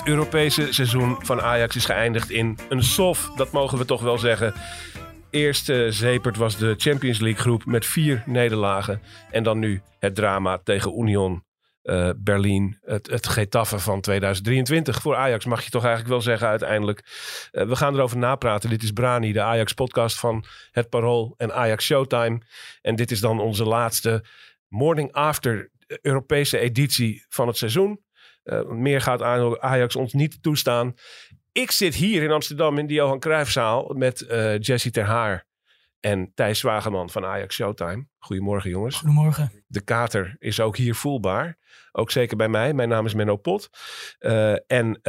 Het Europese seizoen van Ajax is geëindigd in een sof. Dat mogen we toch wel zeggen. Eerst Zepert was de Champions League groep met vier nederlagen. En dan nu het drama tegen Union eh, Berlin. Het, het Getafe van 2023. Voor Ajax mag je toch eigenlijk wel zeggen uiteindelijk. Eh, we gaan erover napraten. Dit is Brani, de Ajax podcast van Het Parool en Ajax Showtime. En dit is dan onze laatste morning after Europese editie van het seizoen. Eh, meer gaat Ajax ons niet toestaan. Ik zit hier in Amsterdam in de Johan Cruijffzaal met eh Jesse Ter Haar en Thijs Zwageman van Ajax Showtime. Goedemorgen jongens. Goedemorgen. De kater is ook hier voelbaar. Ook zeker bij mij. Mijn naam is Menno Pot. Eh, en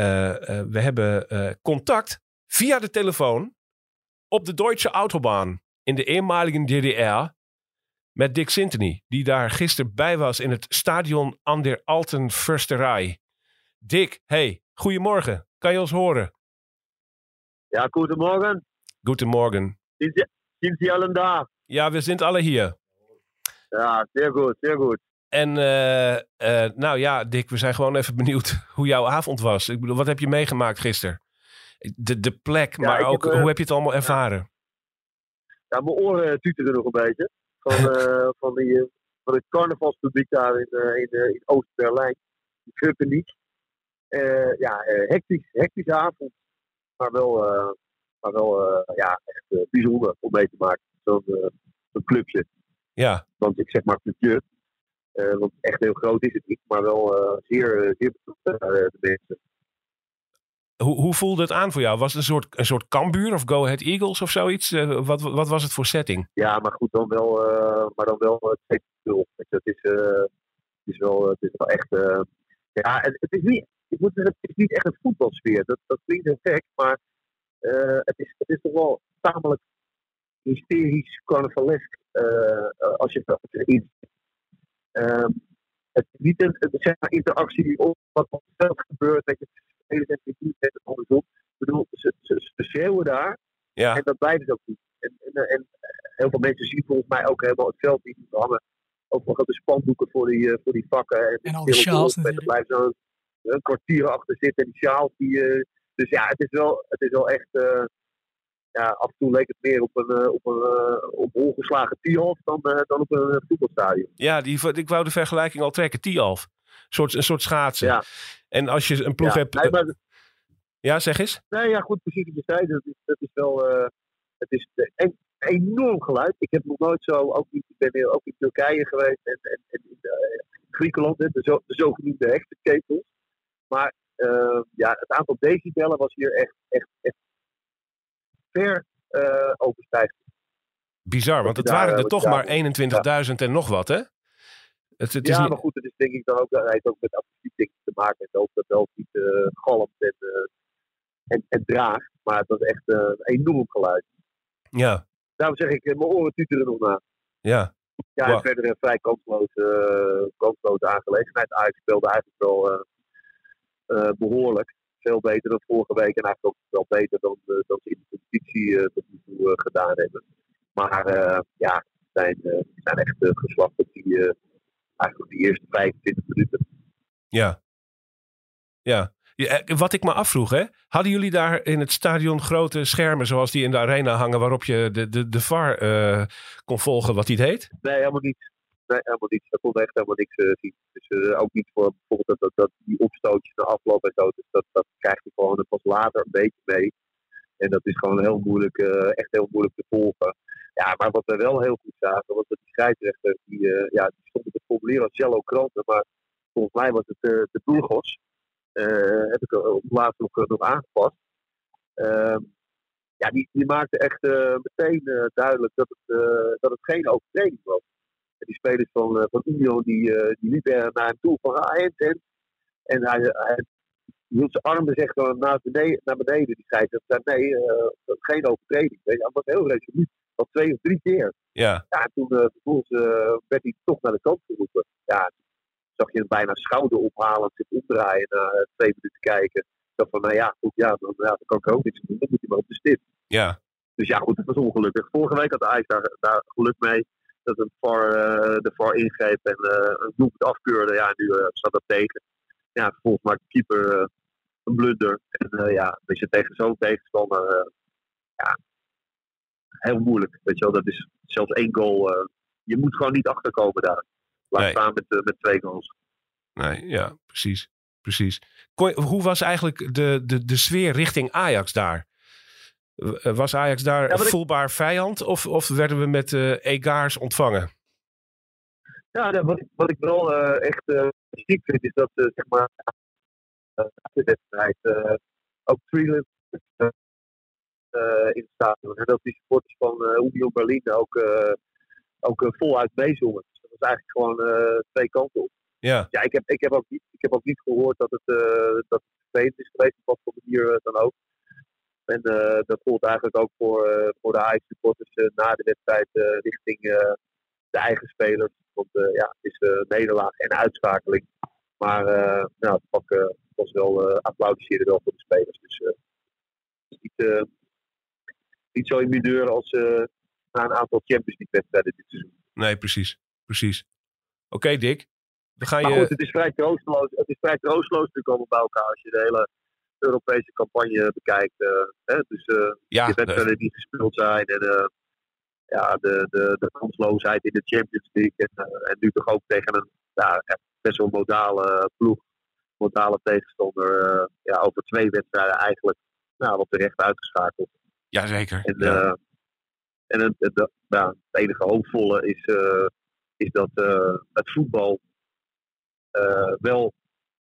we hebben contact via de telefoon op de Deutsche Autobahn in de eenmalige DDR met Dick Sintony, die daar gisteren bij was in het stadion an der Alten Försterei. Dick, hey, goedemorgen. Kan je ons horen? Ja, goedemorgen. Goedemorgen. Sind Sie, Sie allen da? Ja, we zijn alle hier. Ja, sehr gut, sehr gut. En eh, eh, nou ja, Dick, we zijn gewoon even benieuwd hoe jouw avond was. Ik bedoel, wat heb je meegemaakt gisteren? De, de plek, Ja, maar ook heb, eh, hoe heb je het allemaal ervaren? Ja, mijn oren tuteren nog een beetje. Van, van, die, van het carnavalspubliek daar in, in, in Oost-Berlijn. Die Gruppeniek. Eh ja, eh, hectisch, hectische avond. Maar wel, eh, maar wel ja, echt bijzonder om mee te maken. Zo'n zo'n clubje. Ja, Want ik zeg maar clubje. Want echt heel groot is het niet. Maar wel zeer, zeer betrokken de mensen. hoe, hoe voelde het aan voor jou? Was het een soort, een soort kambuur of Go Ahead Eagles of zoiets? Wat, wat was het voor setting? Ja, maar goed, dan wel, eh, maar dan wel het 2-0. Weet je, Het is, eh, het is, wel, het is wel echt. ja, het, het is niet, ik moet zeggen, het is niet echt een voetbalsfeer. Dat, dat klinkt heel gek, maar eh, het, is, het is toch wel tamelijk hysterisch, carnavalesk. eh, eh, als je dat erin Ehm Het is niet een, een zeg maar, interactie op wat op het veld gebeurt. Dat je spelers en publiek en het andersom. Ik bedoel, ze, ze, ze schreeuwen daar. Ja, En dat blijft het ook niet. En, en, en heel veel mensen zien volgens mij ook helemaal het veld niet hangen. Ook nog de spandoeken voor die, voor die vakken. En al die tillen sjaals. En er. Een kwartier achter zitten. En die sjaals die... eh, dus ja, het is wel, het is wel echt... eh, ja, af en toe leek het meer op een, eh, op een op ongeslagen tierhof dan, dan op een voetbalstadion. ja die, ik wou de vergelijking al trekken. Tialf. Een soort, een soort schaatsen. Ja. En als je een ploeg ja, hebt... nee, maar, Ja, zeg eens. nee, ja, goed, precies wat je zei. Dat is, dat is wel... eh, het is een enorm geluid. Ik heb nog nooit zo... Ook niet, ik ben weer ook in Turkije geweest en, en, en in Griekenland. hè, De, zo, de zogenoemde. Maar eh, ja, het aantal decibellen was hier echt, echt, echt ver eh overstijgend. Bizar, want het waren er toch maar daar- 21.000 en nog wat, hè? Het, het is ja, maar goed, het is denk ik dan ook, hij heeft ook met akoestiek te maken. En ook dat wel niet eh galmt en, eh, en, en draagt. Maar het was echt eh, een enorm geluid. Ja, Daarom zeg ik, eh, mijn oren tuteren nog na. ja. Ja, Wow. en verder een vrij kansloze, eh, kansloze aangelegenheid. Ajax speelde eigenlijk wel eh, eh, behoorlijk. Veel beter dan vorige week. En eigenlijk ook wel beter dan, eh, dan ze in de competitie eh, tot nu toe eh, gedaan hebben. Maar eh, ja, ze zijn, eh, zijn echt eh, geslacht op die, eh, eigenlijk op die eerste 25 minuten. Ja. Ja. Ja, eh, Wat ik me afvroeg, hè? Hadden jullie daar in het stadion grote schermen zoals die in de arena hangen, waarop je de, de, de VAR eh, kon volgen wat die deed? Nee, helemaal niet. Nee, helemaal niet. Daar kon echt helemaal niks eh, zien. Dus eh, ook niet voor afloop en zo. Dus dat, dat krijg je gewoon pas later een beetje mee. En dat is gewoon heel moeilijk, eh, echt heel moeilijk te volgen. Ja, maar wat we wel heel goed zagen, was dat die scheidsrechter, die, eh, ja, die stond te formuleren als Jello Kranten, maar volgens mij was het eh, de Burgos. Heb ik op laatst nog, nog aangepast. Ehm, ja, die, die maakte echt meteen duidelijk dat het, dat het geen overtreding was. En die spelers van, van Union die, die liepen naar hem toe van ah. En hij, hij hield zijn armen zeg naar beneden. Naar beneden. Die zei dat nee, eh, dat is geen overtreding. Weet je, was heel resoluut. Al twee of drie keer. Ja, Ja, en toen eh, vervolgens eh, werd hij toch naar de kant geroepen. Ja, zag je hem bijna schouder ophalen, zich omdraaien na eh, twee minuten kijken. Dacht van, nou ja, goed, ja, dan, ja, dan kan ik ook niks doen. Dan moet hij maar op de stip. ja, Dus ja, goed, het was ongelukkig. Vorige week had Ajax daar, daar geluk mee dat een VAR, eh, de VAR ingreep en eh een doelpunt afkeurde. Ja, nu eh, staat dat tegen. Ja, vervolgens maakt de keeper eh, een blunder. En eh, ja, als je tegen zo'n tegenstander, eh, ja, heel moeilijk. Weet je wel, dat is zelfs één goal. je moet gewoon niet achterkomen daar. Laat Nee. staan met, met twee goals. nee, ja, precies. precies. Je- hoe was eigenlijk de, de, de sfeer richting Ajax daar? Was Ajax daar Ja, wat ik- voelbaar vijand of, of werden we met eh egaars ontvangen? Ja, wat, ik, wat ik wel eh, echt eh ziek vind, is dat eh, zeg maar eh, na de wedstrijd eh, ook Freeland eh, eh, in het stadion. En dat die supporters van eh Union Berlin ook, eh, ook eh, voluit meezongen. Dus dat was eigenlijk gewoon eh, twee kanten op. Ja, Ja, ik heb, ik, heb ook niet, ik heb ook niet gehoord dat het, eh dat het is geweest, op wat voor manier eh, dan ook. En eh, dat gold eigenlijk ook voor, eh, voor de Ajax-supporters eh, na de wedstrijd eh, richting eh, de eigen spelers. Want eh, ja, het is eh, nederlaag en uitschakeling. Maar eh nou, het pak was wel eh applaudisseren wel voor de spelers. Dus het is niet, niet zo in mineur als na een aantal Champions League-wedstrijden dit seizoen. nee, precies. Precies. Oké, Dick. We gaan Maar je... goed, het is vrij troosteloos. Het is vrij troosteloos te komen bij elkaar als je de hele Europese campagne bekijkt. hè? Dus ja, de wedstrijden die gespeeld zijn en ja, de, de, de kansloosheid in de Champions League. En, eh, en nu toch ook tegen een ja, best wel modale ploeg, modale tegenstander. eh, ja, over twee wedstrijden eigenlijk nou, wat terecht uitgeschakeld. ja, zeker. En, Ja. eh, en het, het, het- ja, het enige hoopvolle is, eh, is dat eh, het voetbal eh, wel,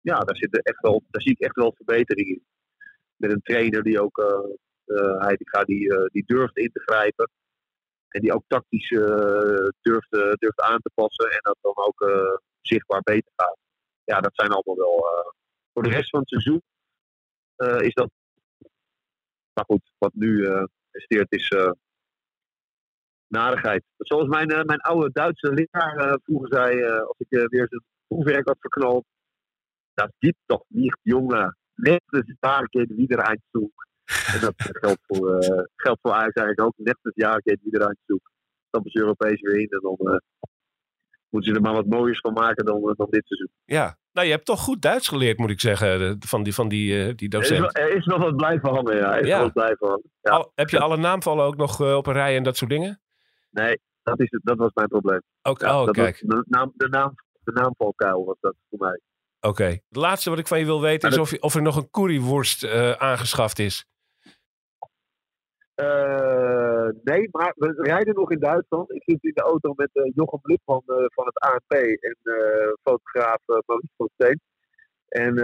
ja, daar, zit er echt wel, daar zie ik echt wel verbetering in. Met een trainer die ook, eh, eh, hij die, die, eh, die durft in te grijpen. En die ook tactisch durft, eh, durft aan te passen en dat dan ook eh, zichtbaar beter gaat. Ja, dat zijn allemaal wel. eh, voor de rest van het seizoen is dat. Maar goed, wat nu presteert is narigheid. Zoals mijn, mijn oude Duitse leraar vroeger zei, eh, als ik weer zijn proefwerk had verknald. Dat gibt toch niet, jongen. Letztes Jahr geht wieder ein Zug. En dat geldt voor, eh geldt voor Ajax eigenlijk ook. Letztes Jahr geht wieder ein Zug. Stappen ze Europees weer in en dan eh, moeten ze er maar wat mooiers van maken dan, eh, dan dit seizoen. ja. Nou, je hebt toch goed Duits geleerd, moet ik zeggen, van die, van die, eh, die Er is, docent. wel, er is nog wat blijven hangen, ja. Er is Ja. wat hangen. Ja. Al- heb je alle naamvallen ook nog eh, op een rij en dat soort dingen? Nee, dat, is het, dat was mijn probleem. Ook, Ja, oh, kijk. was- de, naam, de, naam, de naamvalkuil was dat voor mij. Oké. Het laatste wat ik van je wil weten is dat- of, je- of er nog een curryworst eh, aangeschaft is. Eh, nee, maar we rijden nog in Duitsland. Ik zit in de auto met eh, Jochem Lipman eh, van het ANP en fotograaf uh, Maurice van Steen. En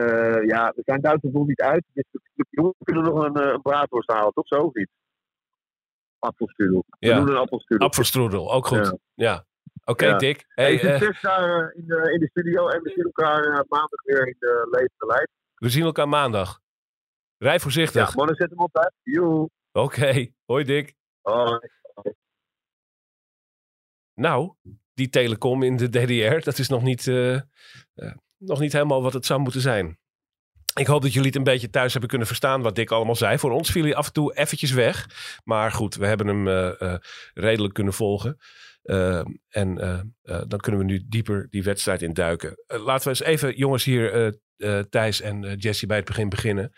ja, we zijn Duitsland nog niet uit. Dus we, kunnen nog een, een braadworst halen, toch zo of niet? Appelstrudel. We Ja. doen een appelstrudel. Apfelstrudel, ook goed. Ja. Ja. Oké, Ja. Dick. Hey, zit daar in, de, in de studio en we zien elkaar maandag weer in de levende lijf. we zien elkaar maandag. Rij Ja, voorzichtig. mannen, zet hem op uit. Joe. Oké. Hoi, Dick. Hoi. Nou, die telecom in de DDR, dat is nog niet, eh, eh, nog niet helemaal wat het zou moeten zijn. Ik hoop dat jullie het een beetje thuis hebben kunnen verstaan wat Dick allemaal zei. Voor ons viel hij af en toe eventjes weg. Maar goed, we hebben hem eh, redelijk kunnen volgen. En dan kunnen we nu dieper die wedstrijd in duiken. Laten we eens even, jongens hier, Thijs en Jesse bij het begin beginnen.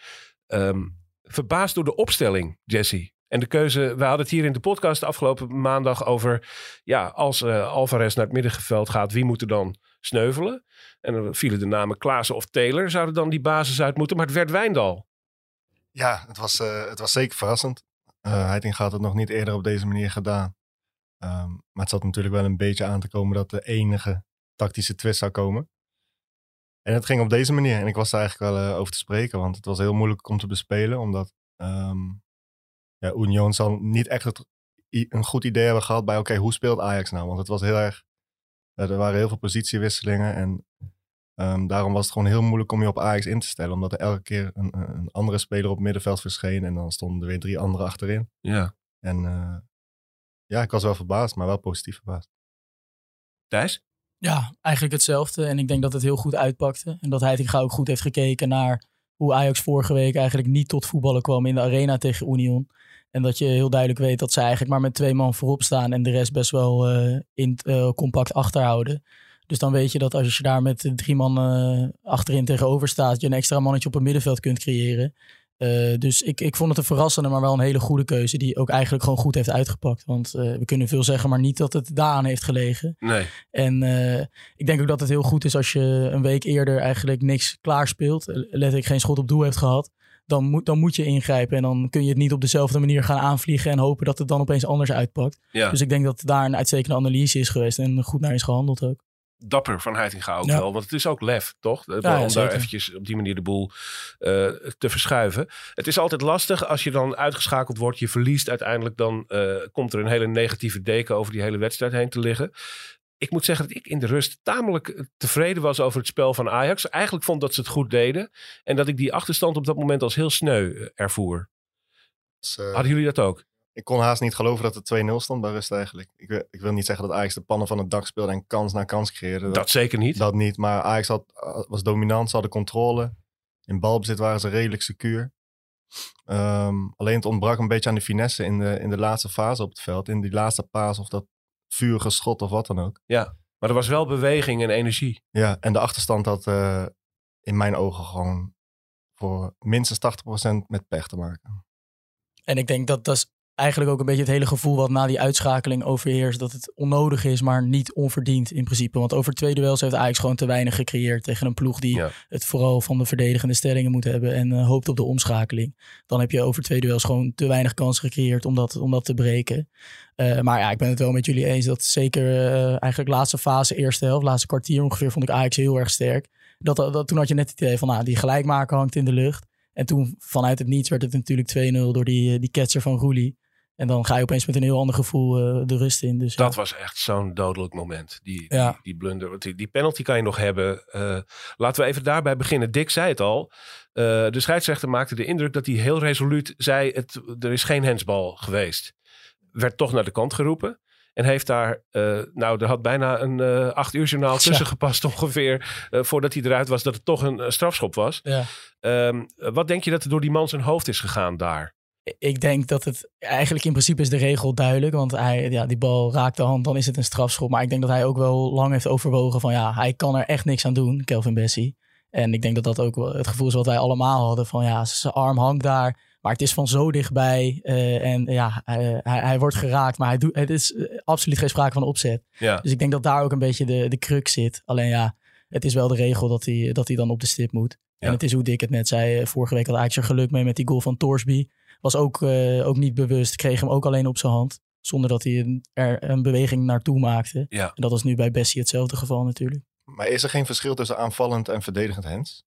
Ehm, verbaasd door de opstelling, Jesse. En de keuze, we hadden het hier in de podcast afgelopen maandag over... ja, als eh, Alvarez naar het middenveld gaat, wie moet er dan sneuvelen? En dan vielen de namen Klaassen of Taylor, zouden dan die basis uit moeten. Maar het werd Wijndal. Ja, het was, eh, het was zeker verrassend. Uh, Heitinga had het nog niet eerder op deze manier gedaan. Um, maar het zat natuurlijk wel een beetje aan te komen dat de enige tactische twist zou komen. En het ging op deze manier. En ik was daar eigenlijk wel uh, over te spreken, want het was heel moeilijk om te bespelen. Omdat um, ja, Union zal niet echt het, een goed idee hebben gehad bij, oké, hoe speelt Ajax nou? Want het was heel erg, ja, er waren heel veel positiewisselingen en ehm, daarom was het gewoon heel moeilijk om je op Ajax in te stellen. Omdat er elke keer een, een andere speler op het middenveld verscheen en dan stonden er weer drie andere achterin. Ja. En eh, ja, ik was wel verbaasd, maar wel positief verbaasd. Thijs? Ja, eigenlijk hetzelfde. En ik denk dat het heel goed uitpakte. En dat Heitinga ook goed heeft gekeken naar hoe Ajax vorige week eigenlijk niet tot voetballen kwam in de arena tegen Union. En dat je heel duidelijk weet dat ze eigenlijk maar met twee man voorop staan en de rest best wel eh, in, eh, compact achterhouden. Dus dan weet je dat als je daar met drie man eh, achterin tegenover staat, je een extra mannetje op het middenveld kunt creëren. Eh, dus ik, ik vond het een verrassende, maar wel een hele goede keuze. Die ook eigenlijk gewoon goed heeft uitgepakt. Want eh, we kunnen veel zeggen, maar niet dat het daaraan heeft gelegen. Nee. En eh, ik denk ook dat het heel goed is als je een week eerder eigenlijk niks klaar speelt. Letterlijk geen schot op doel hebt gehad. Dan moet, dan moet je ingrijpen. En dan kun je het niet op dezelfde manier gaan aanvliegen. En hopen dat het dan opeens anders uitpakt. Ja. Dus ik denk dat daar een uitstekende analyse is geweest. En goed naar is gehandeld ook. Dapper van Heitinga ook Ja. wel. Want het is ook lef, toch? om ja, daar eventjes op die manier de boel eh, te verschuiven. Het is altijd lastig als je dan uitgeschakeld wordt. Je verliest uiteindelijk. Dan eh, komt er een hele negatieve deken over die hele wedstrijd heen te liggen. Ik moet zeggen dat ik in de rust tamelijk eh, tevreden was over het spel van Ajax. Eigenlijk vond dat ze het goed deden. En dat ik die achterstand op dat moment als heel sneu ervoer. Dus, Hadden jullie dat ook? Ik kon haast niet geloven dat het 2-0 stond bij rust eigenlijk. Ik, wil- ik wil niet zeggen dat Ajax de pannen van het dak speelde en kans na kans creëerde. Dat zeker niet. Dat niet, maar Ajax had, was dominant, ze hadden controle. In balbezit waren ze redelijk secuur. Ehm, alleen het ontbrak een beetje aan de finesse in de, in de laatste fase op het veld. In die laatste paas of dat vurige schot of wat dan ook. Maar er was wel beweging en energie. Ja, en de achterstand had eh, in mijn ogen gewoon voor minstens 80% met pech te maken. En ik denk dat dat is eigenlijk ook een beetje het hele gevoel wat na die uitschakeling overheerst. Dat het onnodig is, maar niet onverdiend in principe. Want over twee duels heeft Ajax gewoon te weinig gecreëerd tegen een ploeg die Ja. het vooral van de verdedigende stellingen moet hebben. En eh, hoopt op de omschakeling. Dan heb je over twee duels gewoon te weinig kans gecreëerd om dat, om dat te breken. Eh, maar ja, ik ben het wel met jullie eens dat zeker eh, eigenlijk laatste fase, eerste helft, laatste kwartier ongeveer, vond ik Ajax heel erg sterk. Dat, dat, toen had je net het idee van, nou, die gelijkmaker hangt in de lucht. En toen vanuit het niets werd het natuurlijk 2-0 door die, die ketser van Roelie. En dan ga je opeens met een heel ander gevoel eh, de rust in. Dus, Dat ja. was echt zo'n dodelijk moment. Die, Ja. die, die blunder. Die, die penalty kan je nog hebben. Eh, laten we even daarbij beginnen. Dick zei het al. Eh, de scheidsrechter maakte de indruk dat hij heel resoluut zei: het, er is geen hensbal geweest. Werd toch naar de kant geroepen. En heeft daar, nou, er had bijna een eh acht uur journaal tussen gepast ongeveer. voordat hij eruit was dat het toch een, strafschop was. Ja. Ehm, wat denk je dat er door die man zijn hoofd is gegaan daar? Ik denk dat het eigenlijk in principe is de regel duidelijk. Want hij, ja, die bal raakt de hand, dan is het een strafschop. Maar ik denk dat hij ook wel lang heeft overwogen van ja, hij kan er echt niks aan doen, Kelvin Bessie. En ik denk dat dat ook wel het gevoel is wat wij allemaal hadden van ja, zijn arm hangt daar. Maar het is van zo dichtbij. eh, en ja, hij, hij, hij wordt geraakt. Maar hij doet, het is eh, absoluut geen sprake van opzet. Ja, Dus ik denk dat daar ook een beetje de, de crux zit. Alleen ja, het is wel de regel dat hij, dat hij dan op de stip moet. Ja. En het is hoe Dick het net zei. eh, Vorige week had Ajax er geluk mee met die goal van Torsby. Was ook, eh, ook niet bewust. Kreeg hem ook alleen op zijn hand. Zonder dat hij een, er een beweging naartoe maakte. Ja. En dat was nu bij Bessie hetzelfde geval natuurlijk. Maar is er geen verschil tussen aanvallend en verdedigend hands?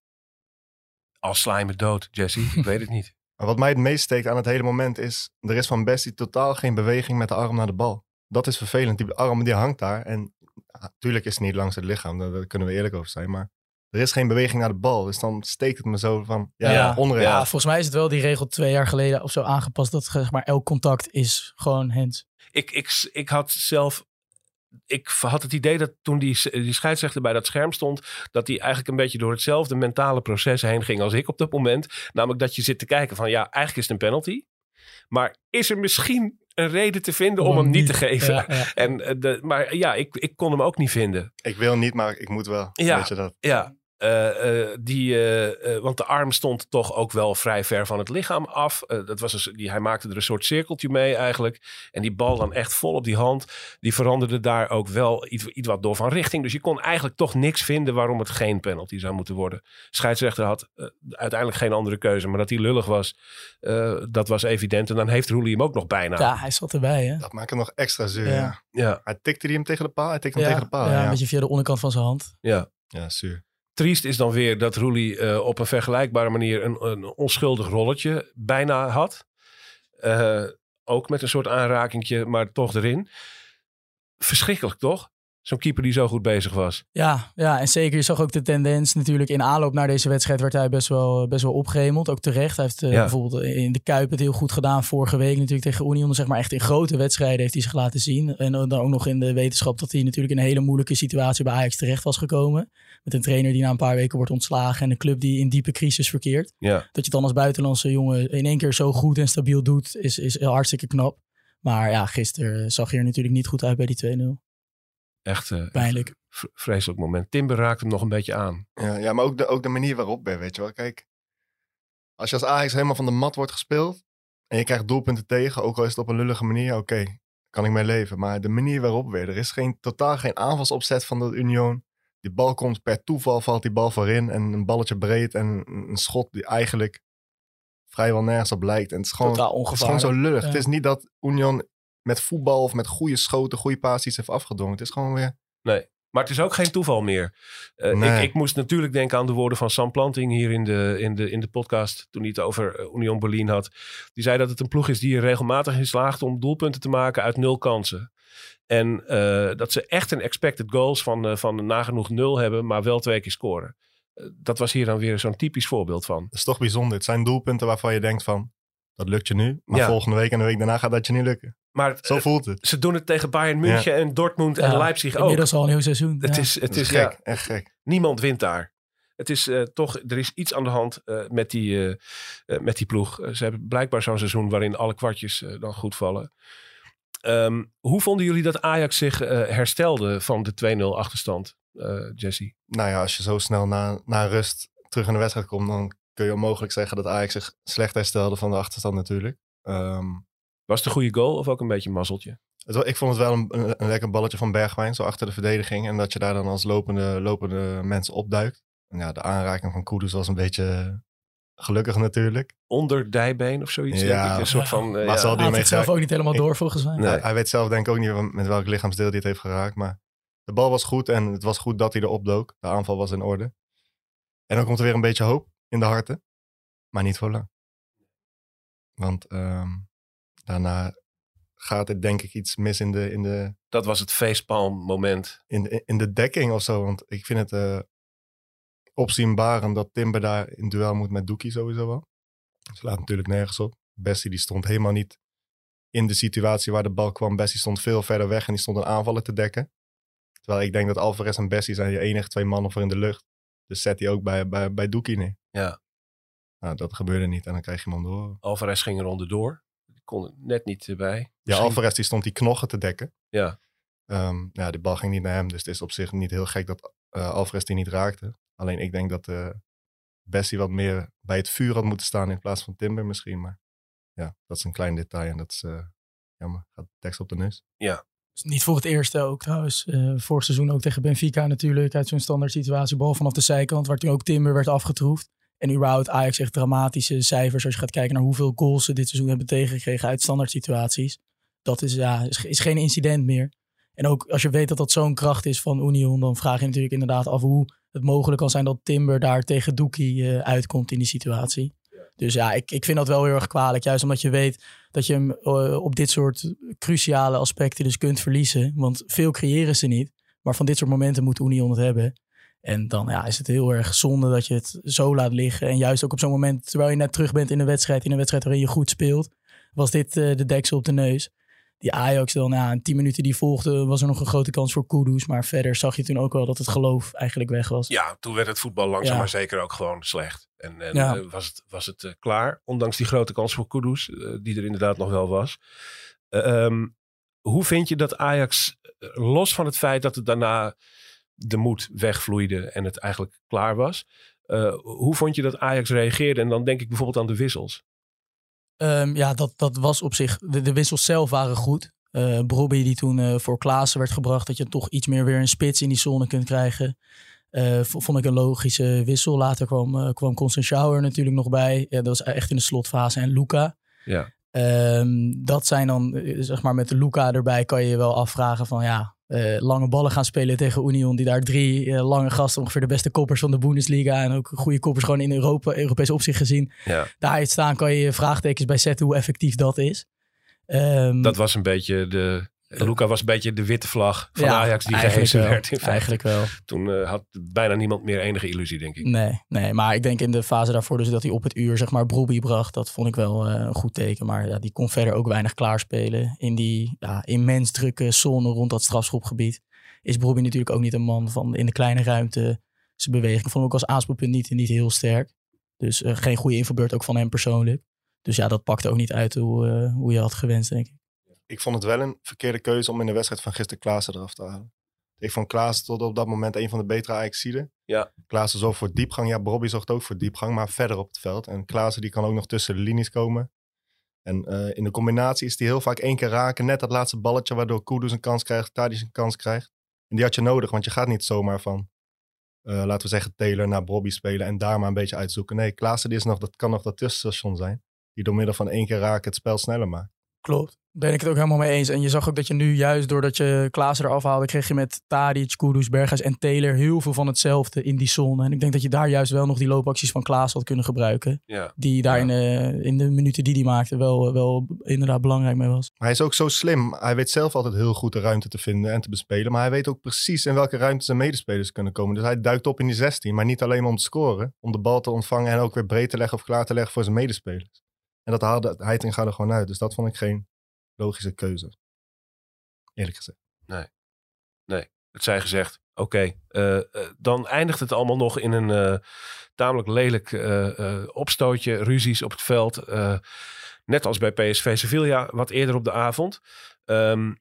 al sla je me dood, Jesse. Ik weet het niet. Maar wat mij het meest steekt aan het hele moment is... er is van Bessie totaal geen beweging met de arm naar de bal. Dat is vervelend. Die arm die hangt daar. En natuurlijk is het niet langs het lichaam. Daar, daar kunnen we eerlijk over zijn. Maar er is geen beweging naar de bal. Dus dan steekt het me zo van... Ja, Ja. onrecht. Ja, volgens mij is het wel die regel twee jaar geleden of zo aangepast. Dat zeg maar, elk contact is gewoon hands. ik, ik, ik had zelf. Ik had het idee dat toen die, die scheidsrechter bij dat scherm stond. dat hij eigenlijk een beetje door hetzelfde mentale proces heen ging als ik op dat moment. Namelijk dat je zit te kijken van ja, eigenlijk is het een penalty. Maar is er misschien een reden te vinden om, hem niet te geven? Ja, ja. En, eh, de, maar ja, ik, ik kon hem ook niet vinden. Ik wil niet, maar ik moet wel. Ja. Weet je dat? Ja, eh, eh, die, eh, want de arm stond toch ook wel vrij ver van het lichaam af. Dat was een, die, hij maakte er een soort cirkeltje mee eigenlijk. En die bal dan echt vol op die hand. Die veranderde daar ook wel iets, iets wat door van richting. Dus je kon eigenlijk toch niks vinden waarom het geen penalty zou moeten worden. Scheidsrechter had uiteindelijk geen andere keuze. Maar dat hij lullig was, eh, dat was evident. En dan heeft Roelie hem ook nog bijna. Ja, hij zat erbij hè. Dat maakt het nog extra zuur. Ja. Ja. Ja, Hij tikte die hem tegen de paal. Hij tikte hem Ja, tegen de paal. ja, Ja, een beetje via de onderkant van zijn hand. ja. ja zuur. Triest is dan weer dat Roelie eh, op een vergelijkbare manier een, een onschuldig rolletje bijna had. Eh, ook met een soort aanrakingje, maar toch erin. Verschrikkelijk, toch? Zo'n keeper die zo goed bezig was. Ja, ja, en zeker. Je zag ook de tendens natuurlijk in aanloop naar deze wedstrijd werd hij best wel, best wel opgehemeld. Ook terecht. Hij heeft eh, Ja. bijvoorbeeld in de Kuip het heel goed gedaan. Vorige week natuurlijk tegen Union. Zeg maar echt in grote wedstrijden heeft hij zich laten zien. En dan ook nog in de wetenschap dat hij natuurlijk in een hele moeilijke situatie bij Ajax terecht was gekomen. Met een trainer die na een paar weken wordt ontslagen. En een club die in diepe crisis verkeert. Ja, Dat je het dan als buitenlandse jongen in één keer zo goed en stabiel doet, is, is hartstikke knap. Maar ja, gisteren zag je er natuurlijk niet goed uit bij die 2-0. Echt eh, Pijnlijk. vreselijk moment. Timber raakt hem nog een beetje aan. Ja, ja maar ook de, ook de manier waarop, hè, weet je wel. Kijk, als je als Ajax helemaal van de mat wordt gespeeld en je krijgt doelpunten tegen, ook al is het op een lullige manier, oké, kan ik mee leven. Maar de manier waarop weer, er is geen, totaal geen aanvalsopzet van de Union. Die bal komt per toeval, valt die bal voorin en een balletje breed en een, schot die eigenlijk vrijwel nergens op lijkt. En het is gewoon, Totaal het is gewoon zo lullig. Ja. Het is niet dat Union met voetbal of met goede schoten, goede paas iets heeft afgedwongen. Het is gewoon weer... Maar het is ook geen toeval meer. Eh, Nee. ik, ik moest natuurlijk denken aan de woorden van Sam Planting hier in de, in de, in de podcast. Toen hij het over eh, Union Berlin had. Die zei dat het een ploeg is die er regelmatig in slaagt om doelpunten te maken uit nul kansen. En eh, dat ze echt een expected goals van, van nagenoeg nul hebben, maar wel twee keer scoren. Dat was hier dan weer zo'n typisch voorbeeld van. Dat is toch bijzonder. Het zijn doelpunten waarvan je denkt van, dat lukt je nu. Maar Ja. volgende week en de week daarna gaat dat je niet lukken. Maar Zo eh, voelt het. ze doen het tegen Bayern München en Dortmund en Leipzig ook. Inmiddels al een heel seizoen. Het ja. is, het is is gek, ja, echt gek. niemand wint daar. Het is eh, toch, er is iets aan de hand eh, met, die, met die ploeg. Ze hebben blijkbaar zo'n seizoen waarin alle kwartjes dan goed vallen. Ehm, hoe vonden jullie dat Ajax zich eh, herstelde van de 2-0 achterstand, eh, Jesse? Nou ja, als je zo snel na, na rust terug in de wedstrijd komt, dan kun je onmogelijk zeggen dat Ajax zich slecht herstelde van de achterstand natuurlijk. Ehm, Was het een goede goal of ook een beetje een mazzeltje? het, ik vond het wel een, een, een lekker balletje van Bergwijn, zo achter de verdediging. En dat je daar dan als lopende, lopende mensen opduikt. En ja, de aanraking van Kudus was een beetje gelukkig natuurlijk. Onder dijbeen of zoiets? Ja. denk ik. Een soort van. eh, Maar ja. zal Hij die had het zelf ook niet helemaal Ik- door volgens mij. Nee. Hij, hij weet zelf denk ik ook niet met welk lichaamsdeel hij het heeft geraakt. Maar de bal was goed en het was goed dat hij erop dook. De aanval was in orde. En dan komt er weer een beetje hoop in de harten. Maar niet voor lang. Want ehm, daarna gaat er denk ik iets mis in de, in de, Dat was het facepalm moment. in de, in de dekking of zo. Want ik vind het eh opzienbarend dat Timber daar in duel moet met Doekie sowieso wel. Ze laat natuurlijk nergens op. Bessie die stond helemaal niet in de situatie waar de bal kwam. Bessie stond veel verder weg en die stond een aanvallen te dekken. Terwijl ik denk dat Alvarez en Bessie zijn je enige twee mannen voor in de lucht. Dus zet hij ook bij, bij, bij Doekie neer. Ja. Nou, dat gebeurde niet en dan krijg je hem de oren. Alvarez ging er onderdoor. Die kon er net niet bij. Ja, Misschien- Alvarez die stond die knochen te dekken. Ja. Ehm, ja, die bal ging niet naar hem. Dus het is op zich niet heel gek dat eh, Alvarez die niet raakte. Alleen ik denk dat eh Bessie wat meer bij het vuur had moeten staan in plaats van Timber misschien. Maar ja, dat is een klein detail en dat is eh, jammer. Gaat de tekst op de neus. Is Niet voor het eerste ook trouwens. Eh, vorig seizoen ook tegen Benfica natuurlijk. Uit zo'n standaard situatie. Bal vanaf de zijkant. Waar toen ook Timber werd afgetroefd. En überhaupt Ajax echt dramatische cijfers. Als je gaat kijken naar hoeveel goals ze dit seizoen hebben tegengekregen uit standaard situaties. Dat is, ja, is, is geen incident meer. En ook als je weet dat dat zo'n kracht is van Union. Dan vraag je natuurlijk inderdaad af hoe het mogelijk kan zijn dat Timber daar tegen Doekie eh, uitkomt in die situatie. Dus ja, ik, ik vind dat wel heel erg kwalijk. Juist omdat je weet dat je hem eh, op dit soort cruciale aspecten dus kunt verliezen. Want veel creëren ze niet. Maar van dit soort momenten moet Union het hebben. En dan ja, is het heel erg zonde dat je het zo laat liggen. En juist ook op zo'n moment, terwijl je net terug bent in een wedstrijd, in een wedstrijd waarin je goed speelt, was dit eh, de deksel op de neus. Die Ajax dan, ja, in tien minuten die volgden, was er nog een grote kans voor Kudus. Maar verder zag je toen ook wel dat het geloof eigenlijk weg was. Ja, toen werd het voetbal langzaam Ja. maar zeker ook gewoon slecht. En, en Ja. eh, was het, was het eh, klaar, ondanks die grote kans voor Kudus, die er inderdaad nog wel was. Eh, ehm, hoe vind je dat Ajax, los van het feit dat het daarna de moed wegvloeide en het eigenlijk klaar was, eh, hoe vond je dat Ajax reageerde? En dan denk ik bijvoorbeeld aan de wissels. Ehm, ja, dat, dat was op zich. De, de wissels zelf waren goed. Eh Brobby die toen eh, voor Klaassen werd gebracht, dat je toch iets meer weer een spits in die zone kunt krijgen. Vond ik een logische wissel. Later kwam, eh kwam natuurlijk nog bij. Ja, dat was echt in de slotfase. En Luca. Ja. Ehm, dat zijn dan, zeg maar, met de Luca erbij kan je je wel afvragen van ja, eh, lange ballen gaan spelen tegen Union. Die daar drie eh, lange gasten, ongeveer de beste koppers van de Bundesliga. En ook goede koppers gewoon in Europa, Europese opzicht gezien. Ja. Daar staan kan je vraagtekens bij zetten hoe effectief dat is. Ehm, Dat was een beetje de... Luca was een beetje de witte vlag van ja, Ajax die gehezen werd. In. Eigenlijk wel. Toen eh, had bijna niemand meer enige illusie, denk ik. Nee, nee, maar ik denk in de fase daarvoor dus dat hij op het uur zeg maar Brobbey bracht. Dat vond ik wel eh, een goed teken. Maar ja, die kon verder ook weinig klaarspelen. In die ja, immens drukke zone rond dat strafschopgebied is Brobbey natuurlijk ook niet een man van in de kleine ruimte zijn beweging. Ik vond hem ook als aanspoelpunt niet, niet heel sterk. Dus eh, geen goede invalbeurt ook van hem persoonlijk. Dus ja, dat pakte ook niet uit hoe, eh, hoe je had gewenst, denk ik. Ik vond het wel een verkeerde keuze om in de wedstrijd van gisteren Klaassen eraf te halen. Ik vond Klaassen tot op dat moment een van de betere Ajaxiden. Ja. Klaassen zorgt voor diepgang. Ja, Bobby zorgt ook voor diepgang, maar verder op het veld. En Klaassen die kan ook nog tussen de linies komen. En eh, in de combinatie is die heel vaak één keer raken. Net dat laatste balletje waardoor Kudus een kans krijgt, Tadic een kans krijgt. En die had je nodig, want je gaat niet zomaar van, eh, laten we zeggen, Taylor naar Bobby spelen en daar maar een beetje uitzoeken. Nee, Klaassen die is nog, dat kan nog dat tussenstation zijn. Die door middel van één keer raken het spel sneller maakt. Klopt. Ben ik het ook helemaal mee eens. En je zag ook dat je nu juist doordat je Klaassen eraf haalde, kreeg je met Tadic, Kudus, Berghuis en Taylor heel veel van hetzelfde in die zone. En ik denk dat je daar juist wel nog die loopacties van Klaas had kunnen gebruiken. Ja. Die daar Ja. in, de, in de minuten die hij maakte wel, wel inderdaad belangrijk mee was. Maar hij is ook zo slim. Hij weet zelf altijd heel goed de ruimte te vinden en te bespelen. Maar hij weet ook precies in welke ruimte zijn medespelers kunnen komen. Dus hij duikt op in die 16. Maar niet alleen om te scoren. Om de bal te ontvangen en ook weer breed te leggen of klaar te leggen voor zijn medespelers. En dat haalde Heitinga er gewoon uit. Dus dat vond ik geen logische keuze. Eerlijk gezegd. Het zij gezegd, oké, eh, eh, dan eindigt het allemaal nog in een eh, tamelijk lelijk opstootje, ruzies op het veld. net als bij PSV Sevilla, wat eerder op de avond. Ehm,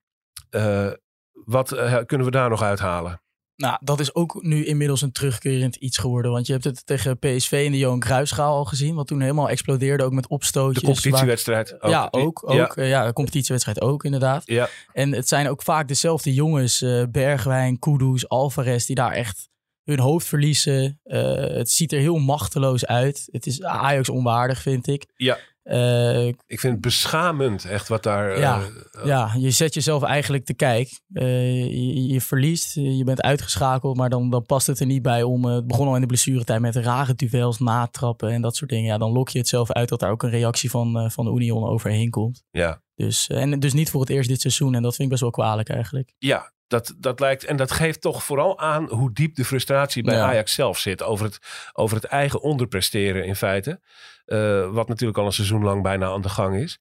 eh, wat kunnen we daar nog uithalen? Nou, dat is ook nu inmiddels een terugkerend iets geworden. Want je hebt het tegen PSV in de Johan Cruijffschaal al gezien. Wat toen helemaal explodeerde, ook met De opstootjes. waar- competitiewedstrijd. Ja, ook. ook Ja, ja. ja, de competitiewedstrijd ook inderdaad. ja, En het zijn ook vaak dezelfde jongens, eh, Bergwijn, Kudus, Alvarez, die daar echt hun hoofd verliezen. Eh, het ziet er heel machteloos uit. Het is Ajax onwaardig, vind ik. Ja. Eh, ik vind het beschamend echt wat daar... Ja, eh, ja, je zet jezelf eigenlijk te kijk. Eh, je, je verliest, je bent uitgeschakeld, maar dan, dan past het er niet bij om... het begon al in de blessuretijd met rare duels, natrappen en dat soort dingen. Ja, dan lok je het zelf uit dat daar ook een reactie van, van de Union overheen komt. ja. Dus, en dus niet voor het eerst dit seizoen en dat vind ik best wel kwalijk eigenlijk. Ja, dat, dat lijkt. En dat geeft toch vooral aan hoe diep de frustratie bij Ja. Ajax zelf zit. Over het, over het eigen onderpresteren in feite. Eh, wat natuurlijk al een seizoen lang bijna aan de gang is.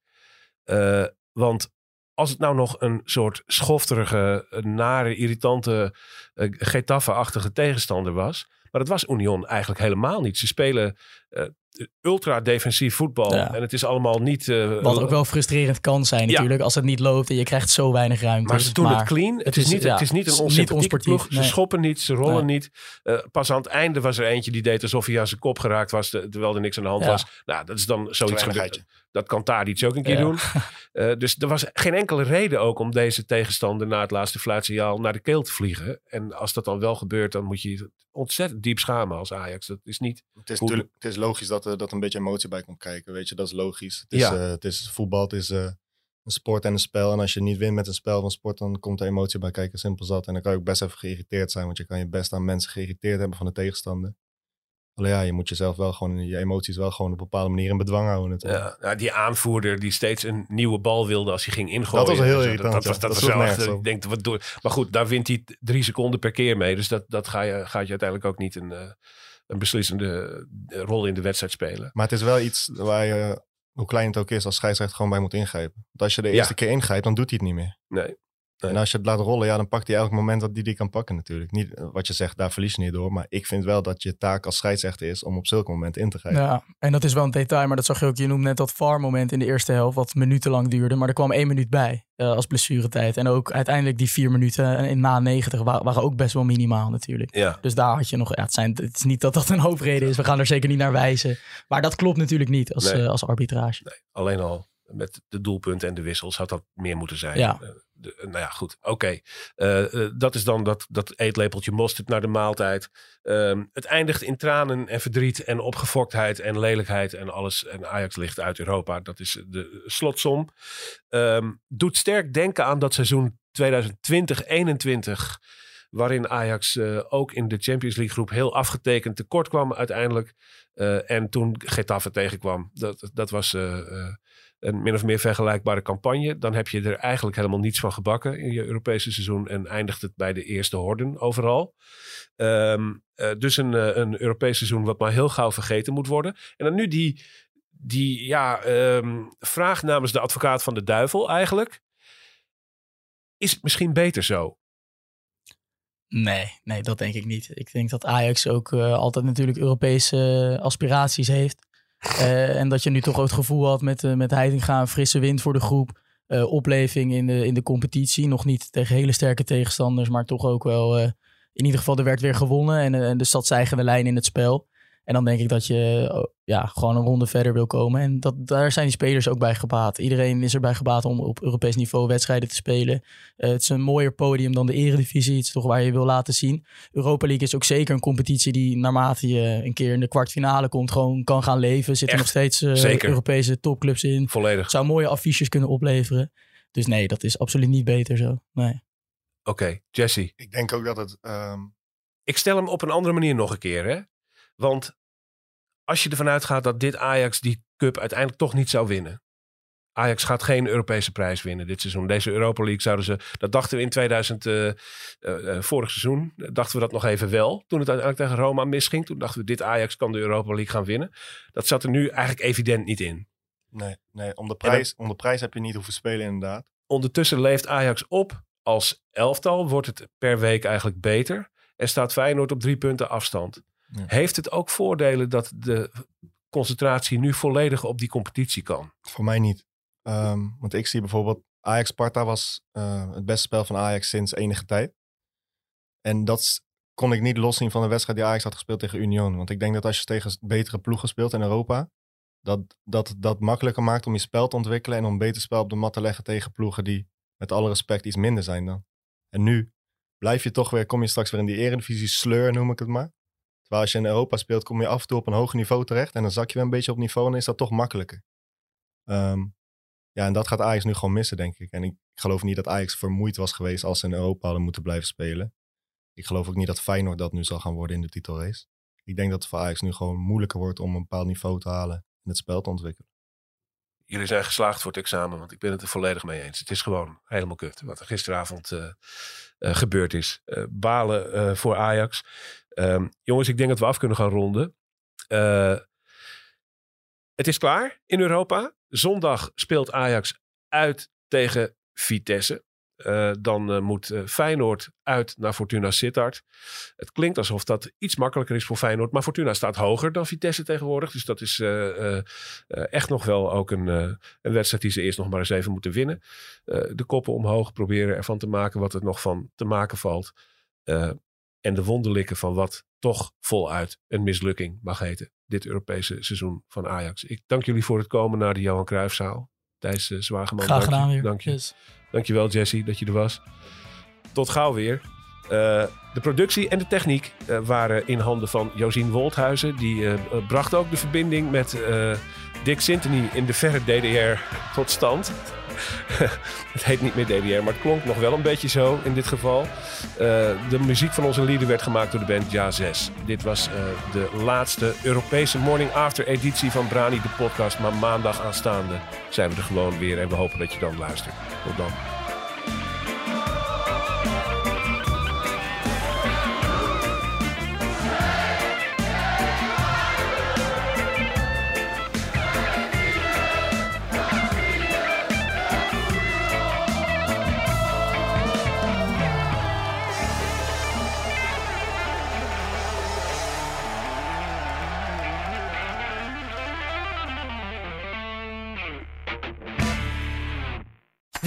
Eh, want als het nou nog een soort schofterige, nare, irritante, uh, Getafe-achtige tegenstander was. Maar dat was Union eigenlijk helemaal niet. Ze spelen ultra defensief voetbal. Ja. En het is allemaal niet... eh, Wat ook wel frustrerend kan zijn Ja. natuurlijk, als het niet loopt en je krijgt zo weinig ruimte. Maar ze doen het clean. Het, is, is- niet, ja, het is niet een onsympathieke onsportief, ploeg. Ze schoppen niet, ze rollen Nee. niet. Eh, pas aan het einde was er eentje die deed alsof hij aan zijn kop geraakt was, te- terwijl er niks aan de hand Ja. was. Nou, dat is dan zoiets gebeurd. Dat kan Tadic ook een keer Ja. doen. Eh, dus er was geen enkele reden ook om deze tegenstander na het laatste fluitsignaal naar de keel te vliegen. En als dat dan wel gebeurt, dan moet je je ontzettend diep schamen als Ajax. Dat is niet... Het is, Hoe- het is logisch dat er dat een beetje emotie bij komt kijken. Weet je, dat is logisch. Het is, Ja. eh, het is voetbal, het is eh, een sport en een spel. En als je niet wint met een spel van sport, dan komt er emotie bij kijken. Simpel zat. En dan kan je ook best even geïrriteerd zijn. Want je kan je best aan mensen geïrriteerd hebben van de tegenstander. Alleen ja, je moet jezelf wel gewoon, je emoties wel gewoon op een bepaalde manier in bedwang houden. natuurlijk. Ja, nou, die aanvoerder die steeds een nieuwe bal wilde als hij ging ingooien. Dat was heel Dus irritant, Dat, was, dat Dat was wel echt, ik denk, wat doe, maar goed, daar wint hij drie seconden per keer mee. Dus dat, dat ga je, gaat je uiteindelijk ook niet een, eh, een beslissende rol in de wedstrijd spelen. Maar het is wel iets waar je, hoe klein het ook is, als scheidsrechter gewoon bij moet ingrijpen. Want als je de Ja. eerste keer ingrijpt, dan doet hij het niet meer. Nee. Nee. En als je het laat rollen, ja, dan pakt hij elk moment dat hij die kan pakken natuurlijk. Niet eh, wat je zegt, daar verlies je niet door. Maar ik vind wel dat je taak als scheidsrechter is om op zulke momenten in te grijpen. Ja, en dat is wel een detail, maar dat zag je ook. Je noemde net dat VAR-moment in de eerste helft, wat minutenlang duurde. Maar er kwam één minuut bij eh, als blessuretijd. En ook uiteindelijk die vier minuten in na 90 wa- waren ook best wel minimaal natuurlijk. Ja. Dus daar had je nog, ja, het, zijn, het is niet dat dat een hoofdreden is. We gaan er zeker niet naar wijzen. Maar dat klopt natuurlijk niet als, Nee. eh, als arbitrage. Alleen al met de doelpunten en de wissels had dat meer moeten zijn. Ja. Eh, de- nou ja, goed. Oké. Eh, eh, dat is dan dat, dat eetlepeltje mosterd naar de maaltijd. Ehm, het eindigt in tranen en verdriet en opgefoktheid en lelijkheid en alles. En Ajax ligt uit Europa. Dat is de slotsom. Ehm, doet sterk denken aan dat seizoen 2020-21, waarin Ajax eh, ook in de Champions League groep heel afgetekend tekort kwam uiteindelijk. Eh, en toen Getafe tegenkwam. Dat, dat was eh, eh, een min of meer vergelijkbare campagne. Dan heb je er eigenlijk helemaal niets van gebakken in je Europese seizoen. En eindigt het bij de eerste horden overal. Ehm, eh, dus een, eh, een Europees seizoen wat maar heel gauw vergeten moet worden. En dan nu die, die ja, ehm, vraag namens de advocaat van de duivel eigenlijk. Is het misschien beter zo? Nee, nee, dat denk ik niet. Ik denk dat Ajax ook eh, altijd natuurlijk Europese aspiraties heeft. Eh, en dat je nu toch ook het gevoel had met, uh, met Heitinga frisse wind voor de groep. Uh, opleving in de, in de competitie. Nog niet tegen hele sterke tegenstanders, maar toch ook wel... in ieder geval, er werd weer gewonnen en, en de stadseigende lijn in het spel. En dan denk ik dat je oh, ja, gewoon een ronde verder wil komen. En dat, daar zijn die spelers ook bij gebaat. Iedereen is erbij gebaat om op Europees niveau wedstrijden te spelen. Uh, het is een mooier podium dan de eredivisie. Het is toch waar je wil laten zien. Europa League is ook zeker een competitie die naarmate je een keer in de kwartfinale komt... gewoon kan gaan leven. Zitten nog steeds uh, Europese topclubs in. Volledig. Zou mooie affiches kunnen opleveren. Dus nee, dat is absoluut niet beter zo. Nee. Oké, okay, Jesse. Ik denk ook dat het... Um... Ik stel hem op een andere manier nog een keer, hè? Want als je ervan uitgaat dat dit Ajax die cup uiteindelijk toch niet zou winnen. Ajax gaat geen Europese prijs winnen dit seizoen. Deze Europa League zouden ze. Dat dachten we in 2000, uh, uh, uh, vorig seizoen. Dachten we dat nog even wel. Toen het uiteindelijk tegen Roma misging. Toen dachten we: dit Ajax kan de Europa League gaan winnen. Dat zat er nu eigenlijk evident niet in. Nee, nee om, de prijs, om de prijs heb je niet hoeven spelen, inderdaad. Ondertussen leeft Ajax op als elftal. Wordt het per week eigenlijk beter. En staat Feyenoord op drie punten afstand. Ja. Heeft het ook voordelen dat de concentratie nu volledig op die competitie kan? Voor mij niet. Um, want ik zie bijvoorbeeld Ajax-Sparta was uh, het beste spel van Ajax sinds enige tijd. En dat kon ik niet loszien van de wedstrijd die Ajax had gespeeld tegen Union. Want ik denk dat als je tegen betere ploegen speelt in Europa, dat dat, dat makkelijker maakt om je spel te ontwikkelen en om beter spel op de mat te leggen tegen ploegen die met alle respect iets minder zijn dan. En nu blijf je toch weer, kom je straks weer in die eredivisie sleur, noem ik het maar. Terwijl als je in Europa speelt, kom je af en toe op een hoger niveau terecht. En dan zak je weer een beetje op niveau en is dat toch makkelijker. Um, ja, en dat gaat Ajax nu gewoon missen, denk ik. En ik geloof niet dat Ajax vermoeid was geweest als ze in Europa hadden moeten blijven spelen. Ik geloof ook niet dat Feyenoord dat nu zal gaan worden in de titelrace. Ik denk dat het voor Ajax nu gewoon moeilijker wordt om een bepaald niveau te halen en het spel te ontwikkelen. Jullie zijn geslaagd voor het examen, want ik ben het er volledig mee eens. Het is gewoon helemaal kut wat er gisteravond uh, uh, gebeurd is. Uh, balen voor Ajax. Um, jongens, ik denk dat we af kunnen gaan ronden. Uh, het is klaar in Europa. Zondag speelt Ajax uit tegen Vitesse. Uh, dan uh, moet Feyenoord uit naar Fortuna Sittard. Het klinkt alsof dat iets makkelijker is voor Feyenoord. Maar Fortuna staat hoger dan Vitesse tegenwoordig. Dus dat is echt nog wel ook een, een, wedstrijd die ze eerst nog maar eens even moeten winnen. de koppen omhoog proberen ervan te maken wat er nog van te maken valt en de wonderlijke van wat toch voluit een mislukking mag heten. Dit Europese seizoen van Ajax. Ik dank jullie voor het komen naar de Johan Cruijffzaal. Thijs uh, Zwageman. Graag gedaan weer. Dank je. Yes. Dankjewel Jesse dat je er was. Tot gauw weer. Uh, de productie en de techniek uh, waren in handen van Josien Wolthuizen. Die uh, bracht ook de verbinding met Dick Sintony in de verre DDR tot stand. het heet niet meer DDR, maar het klonk nog wel een beetje zo in dit geval. Uh, de muziek van onze lieden werd gemaakt door de band Ja 6. Dit was uh, de laatste Europese Morning After editie van Brani de podcast. Maar maandag aanstaande zijn we er gewoon weer en we hopen dat je dan luistert. Tot dan.